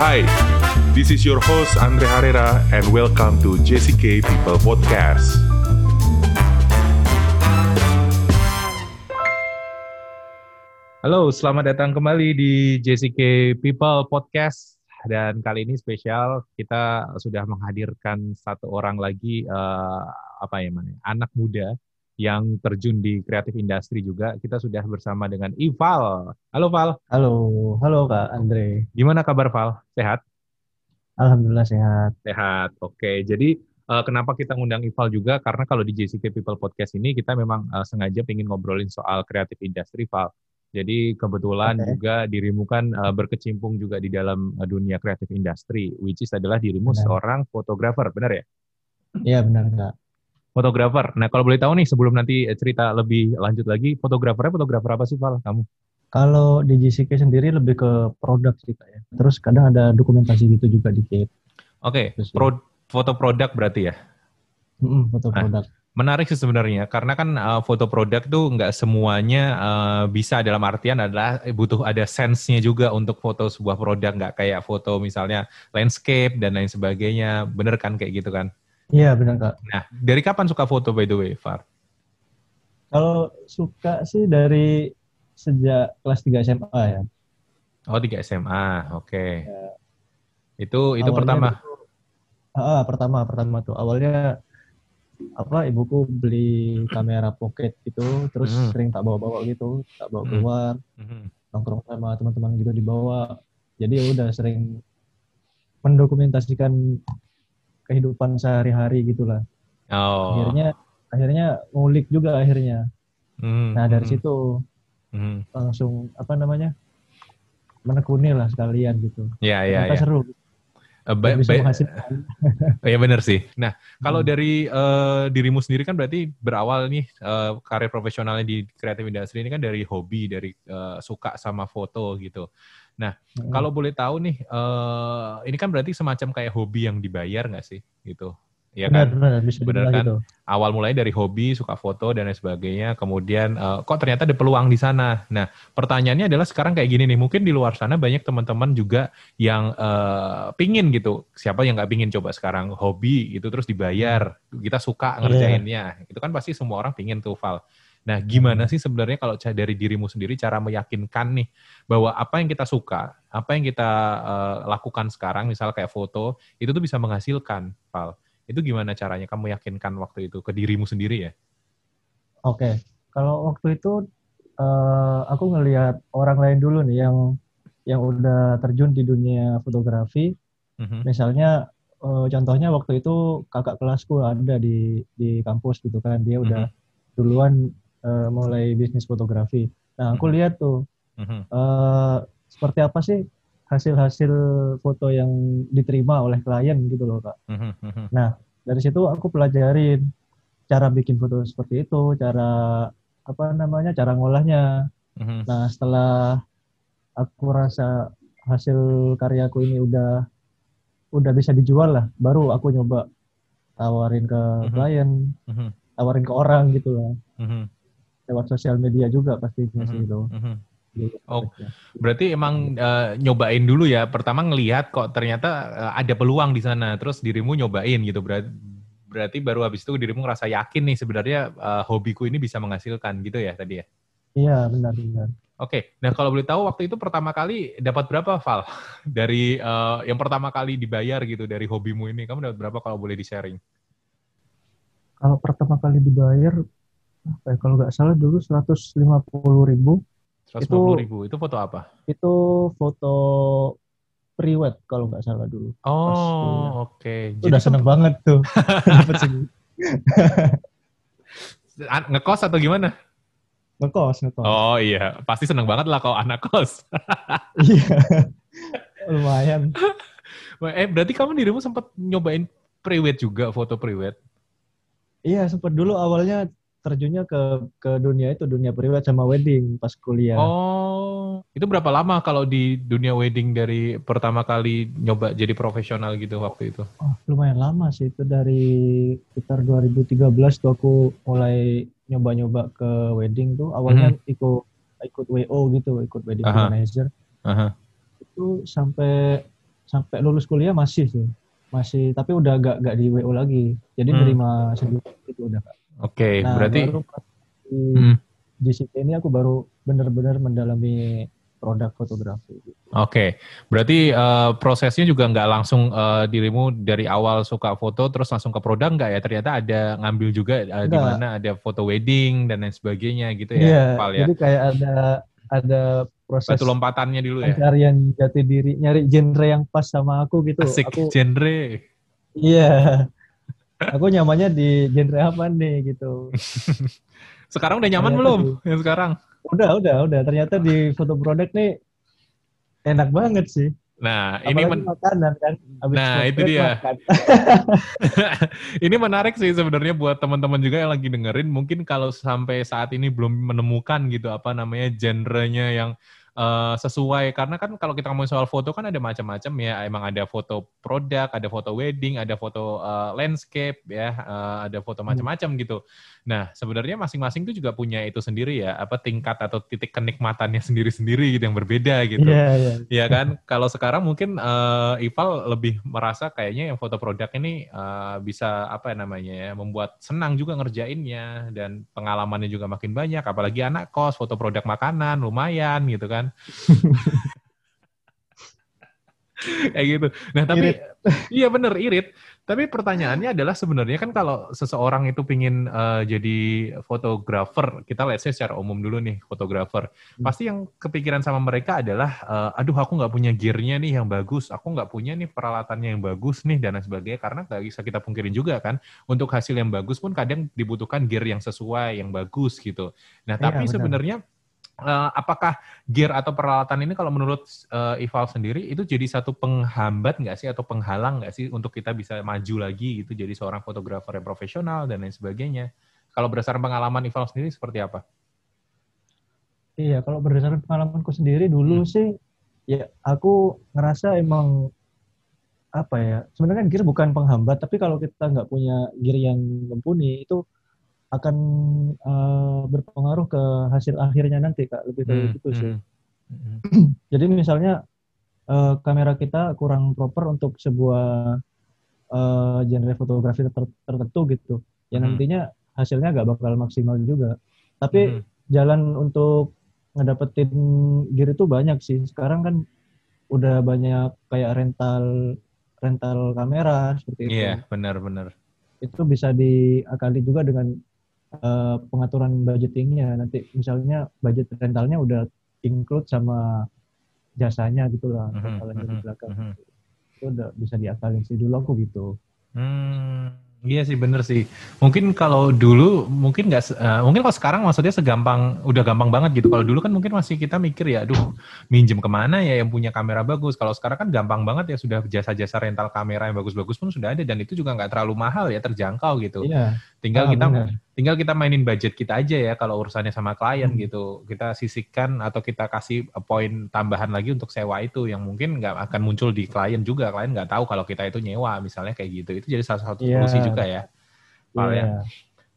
Hi, this is your host Andre Herrera and welcome to JCK People Podcast. Halo, selamat datang kembali di JCK People Podcast. Dan kali ini spesial, kita sudah menghadirkan satu orang lagi, uh, apa ya namanya, anak muda yang terjun di kreatif industri juga. Kita sudah bersama dengan Ival. Halo Val. Halo, halo Kak Andre. Gimana kabar Val? Sehat? Alhamdulillah sehat. Sehat. Oke, jadi uh, kenapa kita ngundang Ival juga? Karena kalau di JCK People Podcast ini kita memang uh, sengaja ingin ngobrolin soal kreatif industri, Val. Jadi kebetulan okay. juga dirimu kan uh, berkecimpung juga di dalam uh, dunia kreatif industri, which is adalah dirimu benar. seorang fotografer, benar ya? Iya benar kak. Fotografer. Nah kalau boleh tahu nih sebelum nanti cerita lebih lanjut lagi, fotografernya fotografer apa sih Val kamu? Kalau di JCK sendiri lebih ke produk sih kak ya. Terus kadang ada dokumentasi gitu juga dikit. Oke, okay. Pro, foto produk berarti ya? Mm -mm, foto nah, produk menarik sih sebenarnya karena kan uh, foto produk tuh nggak semuanya uh, bisa dalam artian adalah butuh ada sense-nya juga untuk foto sebuah produk nggak kayak foto misalnya landscape dan lain sebagainya bener kan kayak gitu kan iya benar kak nah dari kapan suka foto by the way Far kalau suka sih dari sejak kelas 3 SMA ya oh 3 SMA oke okay. ya. itu itu pertama itu, ah, pertama pertama tuh awalnya apa ibuku beli kamera pocket gitu terus hmm. sering tak bawa-bawa gitu tak bawa hmm. keluar hmm. nongkrong sama teman-teman gitu dibawa jadi ya udah sering mendokumentasikan kehidupan sehari-hari gitulah oh. akhirnya akhirnya ngulik juga akhirnya hmm. nah dari hmm. situ hmm. langsung apa namanya menekuni lah sekalian gitu ya ya, ya. seru Uh, ba ba ya benar sih. Nah, kalau hmm. dari uh, dirimu sendiri kan berarti berawal nih uh, karir profesionalnya di kreatif industri ini kan dari hobi, dari uh, suka sama foto gitu. Nah, hmm. kalau boleh tahu nih, uh, ini kan berarti semacam kayak hobi yang dibayar nggak sih, gitu? ya kan? Benar, bisa benar kan? Gitu. Awal mulai dari hobi, suka foto dan lain sebagainya, kemudian uh, kok ternyata ada peluang di sana. Nah, pertanyaannya adalah sekarang kayak gini nih, mungkin di luar sana banyak teman-teman juga yang uh, pingin gitu. Siapa yang nggak pingin coba sekarang hobi itu terus dibayar, kita suka iya. ngerjainnya. Yeah. Itu kan pasti semua orang pingin tuh, Val. Nah, gimana sih sebenarnya kalau dari dirimu sendiri cara meyakinkan nih bahwa apa yang kita suka, apa yang kita uh, lakukan sekarang, misal kayak foto, itu tuh bisa menghasilkan, Val itu gimana caranya kamu yakinkan waktu itu ke dirimu sendiri ya? Oke, okay. kalau waktu itu uh, aku ngelihat orang lain dulu nih yang yang udah terjun di dunia fotografi. Mm-hmm. Misalnya uh, contohnya waktu itu kakak kelasku ada di di kampus gitu kan, dia udah mm-hmm. duluan uh, mulai bisnis fotografi. Nah aku mm-hmm. lihat tuh mm-hmm. uh, seperti apa sih hasil-hasil foto yang diterima oleh klien gitu loh kak. Mm-hmm. Nah dari situ aku pelajarin cara bikin foto seperti itu, cara apa namanya, cara ngolahnya. Mm-hmm. Nah setelah aku rasa hasil karyaku ini udah udah bisa dijual lah, baru aku nyoba tawarin ke klien, tawarin ke orang gitu lah. Mm-hmm. Lewat sosial media juga pastinya mm-hmm. sih itu. Mm-hmm Oh, berarti emang uh, nyobain dulu ya. Pertama ngelihat kok ternyata uh, ada peluang di sana, terus dirimu nyobain gitu. Berarti, berarti baru habis itu dirimu ngerasa yakin nih sebenarnya uh, hobiku ini bisa menghasilkan gitu ya tadi ya? Iya benar benar. Oke, nah kalau boleh tahu waktu itu pertama kali dapat berapa Val dari uh, yang pertama kali dibayar gitu dari hobimu ini? Kamu dapat berapa kalau boleh di sharing? Kalau pertama kali dibayar, apa ya, kalau nggak salah dulu seratus lima puluh ribu 150 itu, ribu. Itu foto apa? Itu foto priwet kalau nggak salah dulu. Oh, oke. Okay. Udah seneng banget tuh. ngekos atau gimana? Ngekos, ngekos. Oh iya, pasti seneng banget lah kalau anak kos. iya, lumayan. Eh berarti kamu dirimu sempat nyobain priwet juga, foto priwet? Iya, sempat dulu awalnya terjunnya ke ke dunia itu dunia priwet sama wedding pas kuliah. Oh, itu berapa lama kalau di dunia wedding dari pertama kali nyoba jadi profesional gitu waktu itu? Oh, lumayan lama sih itu dari sekitar 2013 tuh aku mulai nyoba-nyoba ke wedding tuh. Awalnya hmm. ikut ikut WO gitu, ikut wedding Aha. organizer. Aha. Itu sampai sampai lulus kuliah masih sih masih tapi udah gak gak di WO lagi jadi hmm. nerima sendiri itu udah oke okay, nah, berarti baru di hmm. GCP ini aku baru benar-benar mendalami produk fotografi. Gitu. Oke, okay. berarti uh, prosesnya juga nggak langsung uh, dirimu dari awal suka foto terus langsung ke produk nggak ya? Ternyata ada ngambil juga uh, di mana ada foto wedding dan lain sebagainya gitu ya, yeah, ya. Jadi kayak ada ada proses Batu lompatannya dulu ya. Pencarian jati diri, nyari genre yang pas sama aku gitu. Asik aku, genre. Iya. Aku nyamannya di genre apa nih gitu. sekarang udah nyaman belum? Yang sekarang? Udah, udah, udah. Ternyata di foto produk nih enak banget sih. Nah, Apalagi ini men makanan kan. Abis nah, itu dia. ini menarik sih sebenarnya buat teman-teman juga yang lagi dengerin. Mungkin kalau sampai saat ini belum menemukan gitu apa namanya genrenya yang uh, sesuai. Karena kan kalau kita ngomong soal foto kan ada macam-macam ya. Emang ada foto produk ada foto wedding ada foto uh, landscape ya uh, ada foto hmm. macam-macam gitu. Nah sebenarnya masing-masing itu juga punya itu sendiri ya. Apa tingkat atau titik kenikmatannya sendiri-sendiri gitu yang berbeda gitu. Yeah, yeah. ya kan? Kalau sekarang mungkin uh, Ival lebih merasa kayaknya yang foto produk ini uh, bisa apa namanya ya membuat senang juga ngerjainnya. Dan pengalamannya juga makin banyak. Apalagi anak kos foto produk makanan lumayan gitu kan kayak gitu. Nah tapi irit. iya bener irit. Tapi pertanyaannya adalah sebenarnya kan kalau seseorang itu pingin uh, jadi fotografer, kita lihat say secara umum dulu nih fotografer, hmm. pasti yang kepikiran sama mereka adalah, uh, aduh aku nggak punya gearnya nih yang bagus, aku nggak punya nih peralatannya yang bagus nih dan lain sebagainya. Karena nggak bisa kita pungkirin juga kan, untuk hasil yang bagus pun kadang dibutuhkan gear yang sesuai, yang bagus gitu. Nah iya, tapi sebenarnya Uh, apakah gear atau peralatan ini kalau menurut uh, Ival sendiri itu jadi satu penghambat nggak sih atau penghalang nggak sih untuk kita bisa maju lagi gitu jadi seorang fotografer yang profesional dan lain sebagainya? Kalau berdasarkan pengalaman Ival sendiri seperti apa? Iya, kalau berdasarkan pengalamanku sendiri dulu hmm. sih ya aku ngerasa emang apa ya sebenarnya kan gear bukan penghambat tapi kalau kita nggak punya gear yang mumpuni itu akan uh, berpengaruh ke hasil akhirnya nanti kak lebih kayak hmm, gitu sih. Hmm. Jadi misalnya uh, kamera kita kurang proper untuk sebuah uh, genre fotografi ter tertentu gitu, ya hmm. nantinya hasilnya gak bakal maksimal juga. Tapi hmm. jalan untuk ngedapetin gear itu banyak sih. Sekarang kan udah banyak kayak rental rental kamera seperti itu. Iya, benar-benar. Itu bisa diakali juga dengan uh, pengaturan budgetingnya nanti misalnya budget rentalnya udah include sama jasanya gitulah mm -hmm, mm -hmm, di belakang mm -hmm. itu udah bisa diakalin sih dulu aku gitu. Hmm. Iya sih bener sih. Mungkin kalau dulu mungkin nggak uh, mungkin kalau sekarang maksudnya segampang udah gampang banget gitu. Kalau dulu kan mungkin masih kita mikir ya, aduh minjem ke mana ya yang punya kamera bagus. Kalau sekarang kan gampang banget ya sudah jasa-jasa rental kamera yang bagus-bagus pun sudah ada dan itu juga nggak terlalu mahal ya terjangkau gitu. Iya. Tinggal ah, kita bener. tinggal kita mainin budget kita aja ya kalau urusannya sama klien hmm. gitu. Kita sisihkan atau kita kasih poin tambahan lagi untuk sewa itu yang mungkin nggak akan muncul di klien juga. Klien nggak tahu kalau kita itu nyewa misalnya kayak gitu. Itu jadi salah satu yeah. solusi juga ya. Yeah. ya. Oke,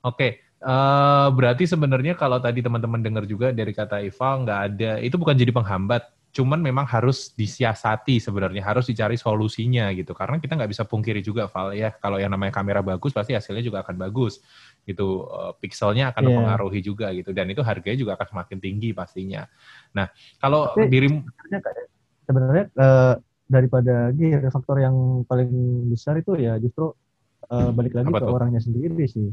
okay. uh, eh, berarti sebenarnya kalau tadi teman-teman dengar juga dari kata Ival nggak ada, itu bukan jadi penghambat, cuman memang harus disiasati sebenarnya, harus dicari solusinya gitu. Karena kita nggak bisa pungkiri juga, Val ya, kalau yang namanya kamera bagus pasti hasilnya juga akan bagus, gitu. Uh, pixelnya akan yeah. mempengaruhi juga gitu, dan itu harganya juga akan semakin tinggi pastinya. Nah, kalau Tapi, diri sebenarnya uh, daripada gear faktor yang paling besar itu ya justru uh, balik lagi Apa ke tuh? orangnya sendiri sih.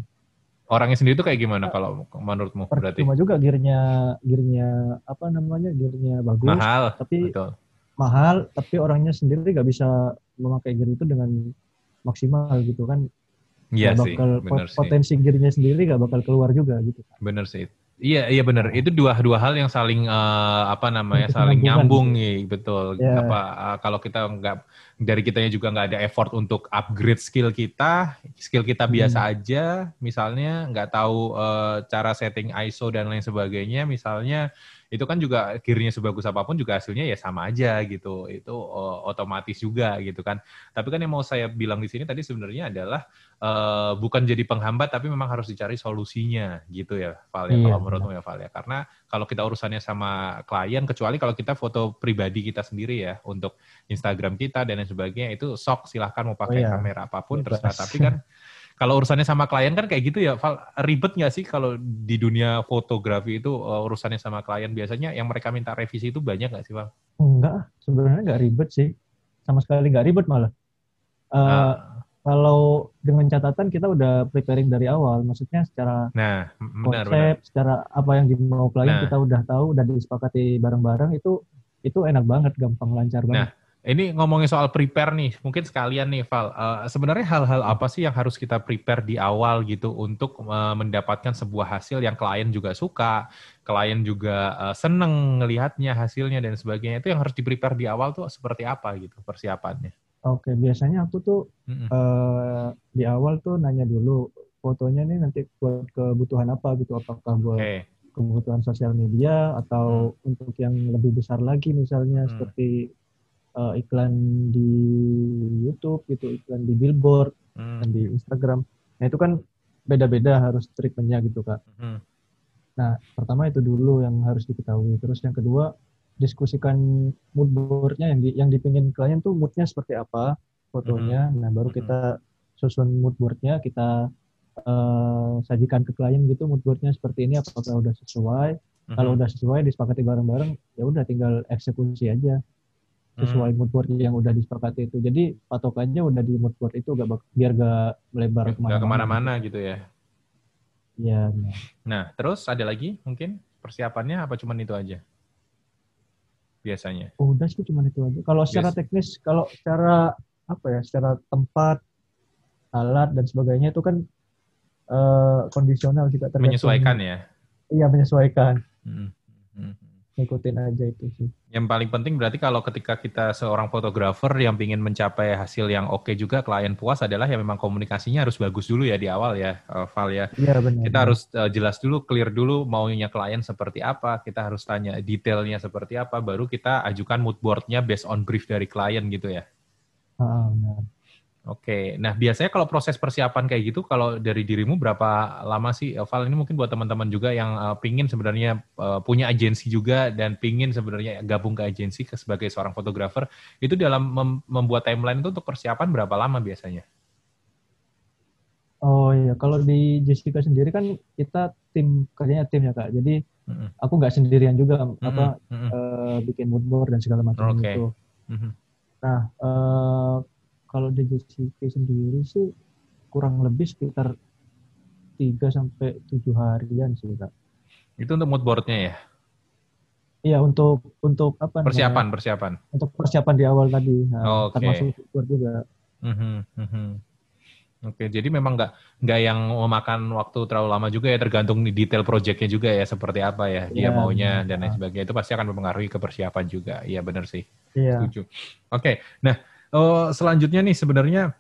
Orangnya sendiri itu kayak gimana kalau menurutmu berarti? Cuma juga gearnya gearnya apa namanya gearnya bagus. Mahal. Tapi betul. mahal, tapi orangnya sendiri nggak bisa memakai gear itu dengan maksimal gitu kan. Iya sih. Bakal potensi sih. gearnya sendiri nggak bakal keluar juga gitu. Bener sih. Iya iya benar. Itu dua dua hal yang saling uh, apa namanya saling nyambung nih betul. Yeah. Apa uh, kalau kita nggak dari kitanya juga nggak ada effort untuk upgrade skill kita, skill kita biasa hmm. aja, misalnya nggak tahu uh, cara setting ISO dan lain sebagainya, misalnya itu kan juga gearnya sebagus apa pun juga hasilnya ya sama aja gitu. Itu uh, otomatis juga gitu kan. Tapi kan yang mau saya bilang di sini tadi sebenarnya adalah uh, bukan jadi penghambat tapi memang harus dicari solusinya gitu ya Val ya iya, kalau menurutmu ya Val ya. Karena kalau kita urusannya sama klien kecuali kalau kita foto pribadi kita sendiri ya untuk Instagram kita dan lain sebagainya itu sok silahkan mau pakai oh, iya. kamera apa pun terserah. Tapi kan kalau urusannya sama klien kan kayak gitu ya, Val, ribet nggak sih kalau di dunia fotografi itu uh, urusannya sama klien biasanya yang mereka minta revisi itu banyak nggak sih, Val? Enggak, sebenarnya nggak ribet sih, sama sekali nggak ribet malah. Uh, nah. Kalau dengan catatan kita udah preparing dari awal, maksudnya secara nah, benar, konsep, benar. secara apa yang dimau klien nah. kita udah tahu, udah disepakati bareng-bareng itu itu enak banget, gampang lancar banget. Nah, ini ngomongin soal prepare nih, mungkin sekalian nih Val, uh, sebenarnya hal-hal apa sih yang harus kita prepare di awal gitu untuk uh, mendapatkan sebuah hasil yang klien juga suka, klien juga uh, seneng ngelihatnya hasilnya dan sebagainya, itu yang harus di prepare di awal tuh seperti apa gitu persiapannya? Oke, biasanya aku tuh mm -hmm. uh, di awal tuh nanya dulu fotonya nih nanti buat kebutuhan apa gitu, apakah buat okay. kebutuhan sosial media atau hmm. untuk yang lebih besar lagi misalnya hmm. seperti uh, iklan di YouTube gitu, iklan di billboard hmm. dan di Instagram. Nah itu kan beda-beda harus treatmentnya gitu kak. Hmm. Nah pertama itu dulu yang harus diketahui. Terus yang kedua diskusikan mood boardnya yang di, yang dipingin klien tuh moodnya seperti apa fotonya. Hmm. Nah baru kita susun mood boardnya kita uh, sajikan ke klien gitu mood boardnya seperti ini apakah udah sesuai. Hmm. Kalau udah sesuai disepakati bareng-bareng ya udah tinggal eksekusi aja sesuai hmm. mood board yang udah disepakati itu. Jadi patokannya udah di mood board itu gak biar gak melebar ke mana-mana. Gak ke mana-mana gitu ya. Iya. Nah. terus ada lagi mungkin persiapannya apa cuman itu aja? Biasanya. Udah sih cuman itu aja. Kalau secara Bias. teknis, kalau secara apa ya, secara tempat, alat dan sebagainya itu kan uh, kondisional juga tergantung. Menyesuaikan ya. Iya menyesuaikan. Hmm. Hmm ngikutin aja itu sih. Yang paling penting berarti kalau ketika kita seorang fotografer yang ingin mencapai hasil yang oke okay juga klien puas adalah ya memang komunikasinya harus bagus dulu ya di awal ya uh, Val ya. Iya benar. Kita harus uh, jelas dulu, clear dulu maunya klien seperti apa, kita harus tanya detailnya seperti apa, baru kita ajukan mood boardnya based on brief dari klien gitu ya. Ah, benar. Oke, nah biasanya kalau proses persiapan kayak gitu, kalau dari dirimu berapa lama sih, Val? Ini mungkin buat teman-teman juga yang uh, pingin sebenarnya uh, punya agensi juga dan pingin sebenarnya gabung ke agensi ke sebagai seorang fotografer, itu dalam mem membuat timeline itu untuk persiapan berapa lama biasanya? Oh iya, kalau di Jessica sendiri kan kita tim kerjanya tim ya kak. Jadi mm -hmm. aku nggak sendirian juga mm -hmm. apa mm -hmm. uh, bikin mood board dan segala macam okay. itu. Mm -hmm. Nah uh, kalau di JCP sendiri sih kurang lebih sekitar 3 sampai 7 harian sih kak. Itu untuk mood boardnya ya? Iya untuk untuk apa? Persiapan namanya? persiapan. Untuk persiapan di awal tadi. Nah, okay. Termasuk board juga. Mm -hmm, mm -hmm. Oke, jadi memang nggak nggak yang memakan waktu terlalu lama juga ya, tergantung di detail proyeknya juga ya, seperti apa ya dia yeah, maunya dan lain sebagainya. Itu pasti akan mempengaruhi ke persiapan juga. Iya benar sih. Iya. Setuju. Oke, nah Oh, selanjutnya nih sebenarnya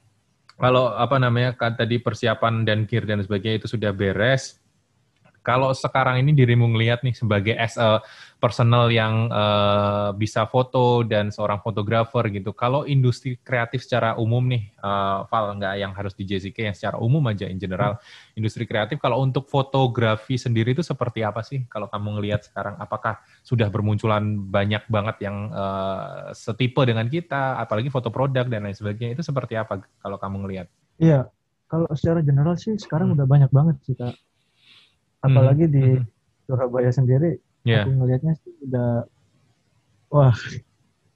kalau apa namanya kan tadi persiapan dan gear dan sebagainya itu sudah beres, kalau sekarang ini dirimu ngelihat nih sebagai as a personal yang uh, bisa foto dan seorang fotografer gitu, kalau industri kreatif secara umum nih, uh, Val nggak yang harus di JCK yang secara umum aja in general, hmm. industri kreatif kalau untuk fotografi sendiri itu seperti apa sih? Kalau kamu ngelihat sekarang, apakah sudah bermunculan banyak banget yang uh, setipe dengan kita, apalagi foto produk dan lain sebagainya itu seperti apa kalau kamu ngelihat? Iya, kalau secara general sih sekarang hmm. udah banyak banget sih kak apalagi hmm. di hmm. Surabaya sendiri yeah. aku ngelihatnya sih udah wah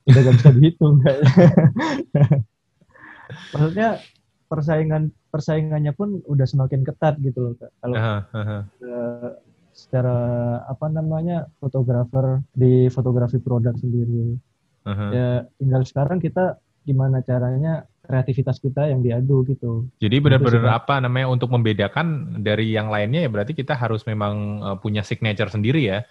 udah gak bisa dihitung kayaknya maksudnya persaingan persaingannya pun udah semakin ketat gitu loh kak kalau uh -huh. uh, secara apa namanya fotografer di fotografi produk sendiri uh -huh. ya tinggal sekarang kita gimana caranya kreativitas kita yang diadu gitu. Jadi benar-benar apa namanya untuk membedakan dari yang lainnya ya berarti kita harus memang uh, punya signature sendiri ya.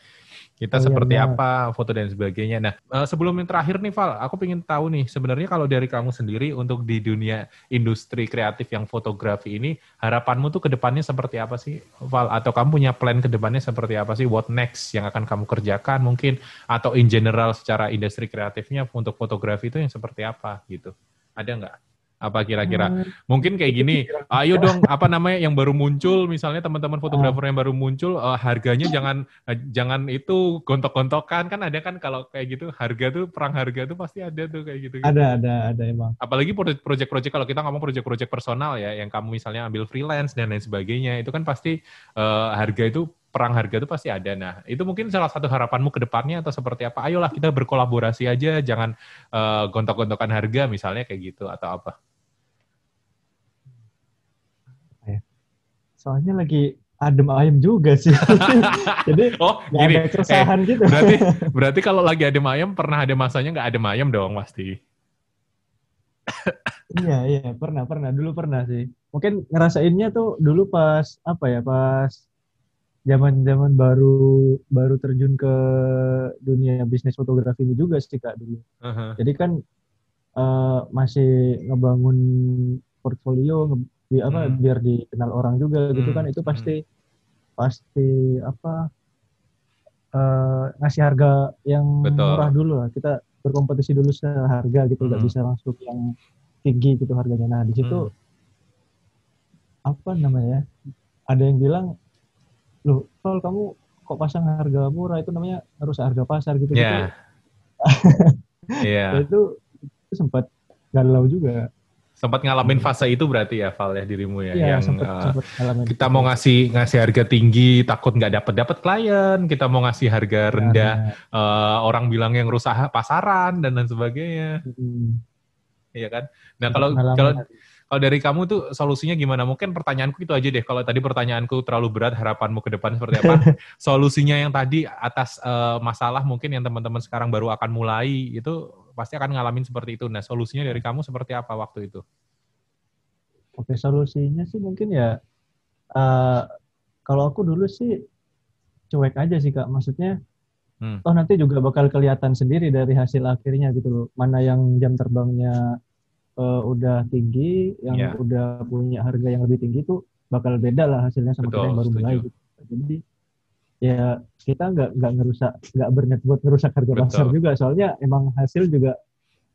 kita oh, iya, seperti iya, apa, foto dan sebagainya. Nah, uh, sebelum yang terakhir nih Val, aku ingin tahu nih sebenarnya kalau dari kamu sendiri untuk di dunia industri kreatif yang fotografi ini, harapanmu tuh ke depannya seperti apa sih Val? Atau kamu punya plan ke depannya seperti apa sih? What next yang akan kamu kerjakan mungkin? Atau in general secara industri kreatifnya untuk fotografi itu yang seperti apa gitu? Ada nggak? apa kira-kira hmm. mungkin kayak gini ayo dong apa namanya yang baru muncul misalnya teman-teman fotografer yang baru muncul uh, harganya jangan uh, jangan itu gontok-gontokan kan ada kan kalau kayak gitu harga tuh perang harga tuh pasti ada tuh kayak gitu, -gitu. ada ada ada emang apalagi project-project kalau kita ngomong project-project personal ya yang kamu misalnya ambil freelance dan lain sebagainya itu kan pasti uh, harga itu perang harga itu pasti ada. Nah, itu mungkin salah satu harapanmu ke depannya atau seperti apa? Ayolah kita berkolaborasi aja, jangan uh, gontok-gontokan harga misalnya kayak gitu atau apa? soalnya lagi adem ayam juga sih. Jadi oh, gini, ada keresahan eh, gitu. Berarti berarti kalau lagi adem ayam pernah ada masanya nggak adem ayam dong pasti. iya iya pernah pernah dulu pernah sih. Mungkin ngerasainnya tuh dulu pas apa ya pas zaman zaman baru baru terjun ke dunia bisnis fotografi ini juga sih kak dulu. Uh-huh. Jadi kan uh, masih ngebangun portfolio, di apa hmm. biar dikenal orang juga gitu hmm. kan itu pasti hmm. pasti apa uh, ngasih harga yang Betul. murah dulu lah kita berkompetisi dulu secara harga gitu nggak hmm. bisa langsung yang tinggi gitu harganya nah di situ hmm. apa namanya ada yang bilang loh kalau kamu kok pasang harga murah? Itu namanya harus harga pasar gitu. Yeah. gitu yeah. itu, itu sempat galau juga. Sempat ngalamin fase itu berarti ya Val ya dirimu ya, ya yang sempet, uh, sempet kita mau ngasih ngasih harga tinggi takut nggak dapat dapat klien kita mau ngasih harga rendah ya, uh, orang bilang yang rusak pasaran dan lain sebagainya. Hmm. iya kan? Nah kalau kalau kalau dari kamu tuh solusinya gimana mungkin pertanyaanku itu aja deh kalau tadi pertanyaanku terlalu berat harapanmu ke depan seperti apa solusinya yang tadi atas uh, masalah mungkin yang teman-teman sekarang baru akan mulai itu pasti akan ngalamin seperti itu. Nah, solusinya dari kamu seperti apa waktu itu? Oke, solusinya sih mungkin ya uh, kalau aku dulu sih cuek aja sih kak. Maksudnya, hmm. toh nanti juga bakal kelihatan sendiri dari hasil akhirnya gitu loh. Mana yang jam terbangnya uh, udah tinggi, yang yeah. udah punya harga yang lebih tinggi itu bakal beda lah hasilnya sama Betul, kita yang baru setuju. mulai. Gitu. Jadi ya kita nggak nggak ngerusak nggak berniat buat ngerusak harga Betul. pasar juga soalnya emang hasil juga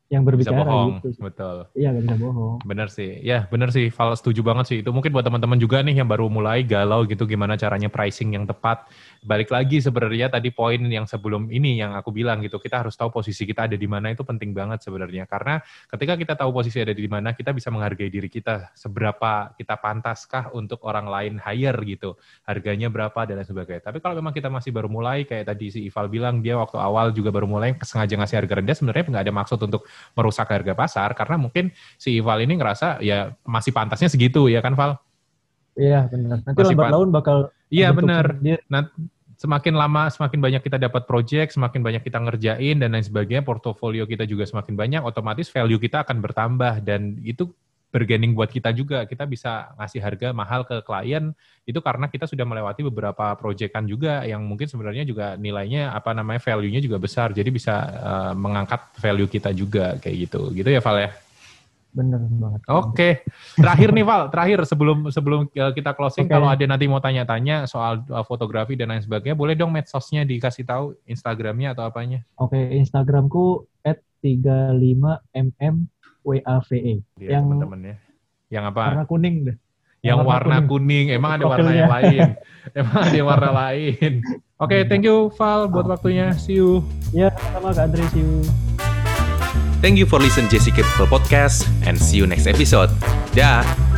yang berbicara bisa bohong. gitu. Betul. Iya, gak bisa bohong. Bener sih. Ya, bener sih. Val setuju banget sih. Itu mungkin buat teman-teman juga nih yang baru mulai galau gitu gimana caranya pricing yang tepat. Balik lagi sebenarnya tadi poin yang sebelum ini yang aku bilang gitu. Kita harus tahu posisi kita ada di mana itu penting banget sebenarnya. Karena ketika kita tahu posisi ada di mana, kita bisa menghargai diri kita. Seberapa kita pantaskah untuk orang lain hire gitu. Harganya berapa dan lain sebagainya. Tapi kalau memang kita masih baru mulai, kayak tadi si Ival bilang, dia waktu awal juga baru mulai sengaja ngasih harga rendah, sebenarnya nggak ada maksud untuk merusak harga pasar karena mungkin si Ival ini ngerasa ya masih pantasnya segitu ya kan Val? Iya benar. Nanti masih lambat laun bakal Iya benar. Nanti semakin lama semakin banyak kita dapat project, semakin banyak kita ngerjain dan lain sebagainya, portofolio kita juga semakin banyak, otomatis value kita akan bertambah dan itu bergening buat kita juga. Kita bisa ngasih harga mahal ke klien itu karena kita sudah melewati beberapa proyekan juga yang mungkin sebenarnya juga nilainya apa namanya value-nya juga besar. Jadi bisa uh, mengangkat value kita juga kayak gitu. Gitu ya Val ya? Bener banget. Oke. Okay. Terakhir nih Val, terakhir sebelum sebelum eh, kita closing okay. kalau ada nanti mau tanya-tanya soal uh, fotografi dan lain sebagainya, boleh dong medsosnya dikasih tahu Instagramnya atau apanya? Oke, okay, Instagramku @35mm WAVE. Ya, yang teman-teman ya. Yang apa? Warna kuning deh. Yang warna, warna kuning. kuning. Emang ada warna yang lain. Emang ada warna lain. Oke, okay, thank you Val buat waktunya. See you. Ya, sama Kak Andre. See you. Thank you for listen Jessica People Podcast and see you next episode. Dah.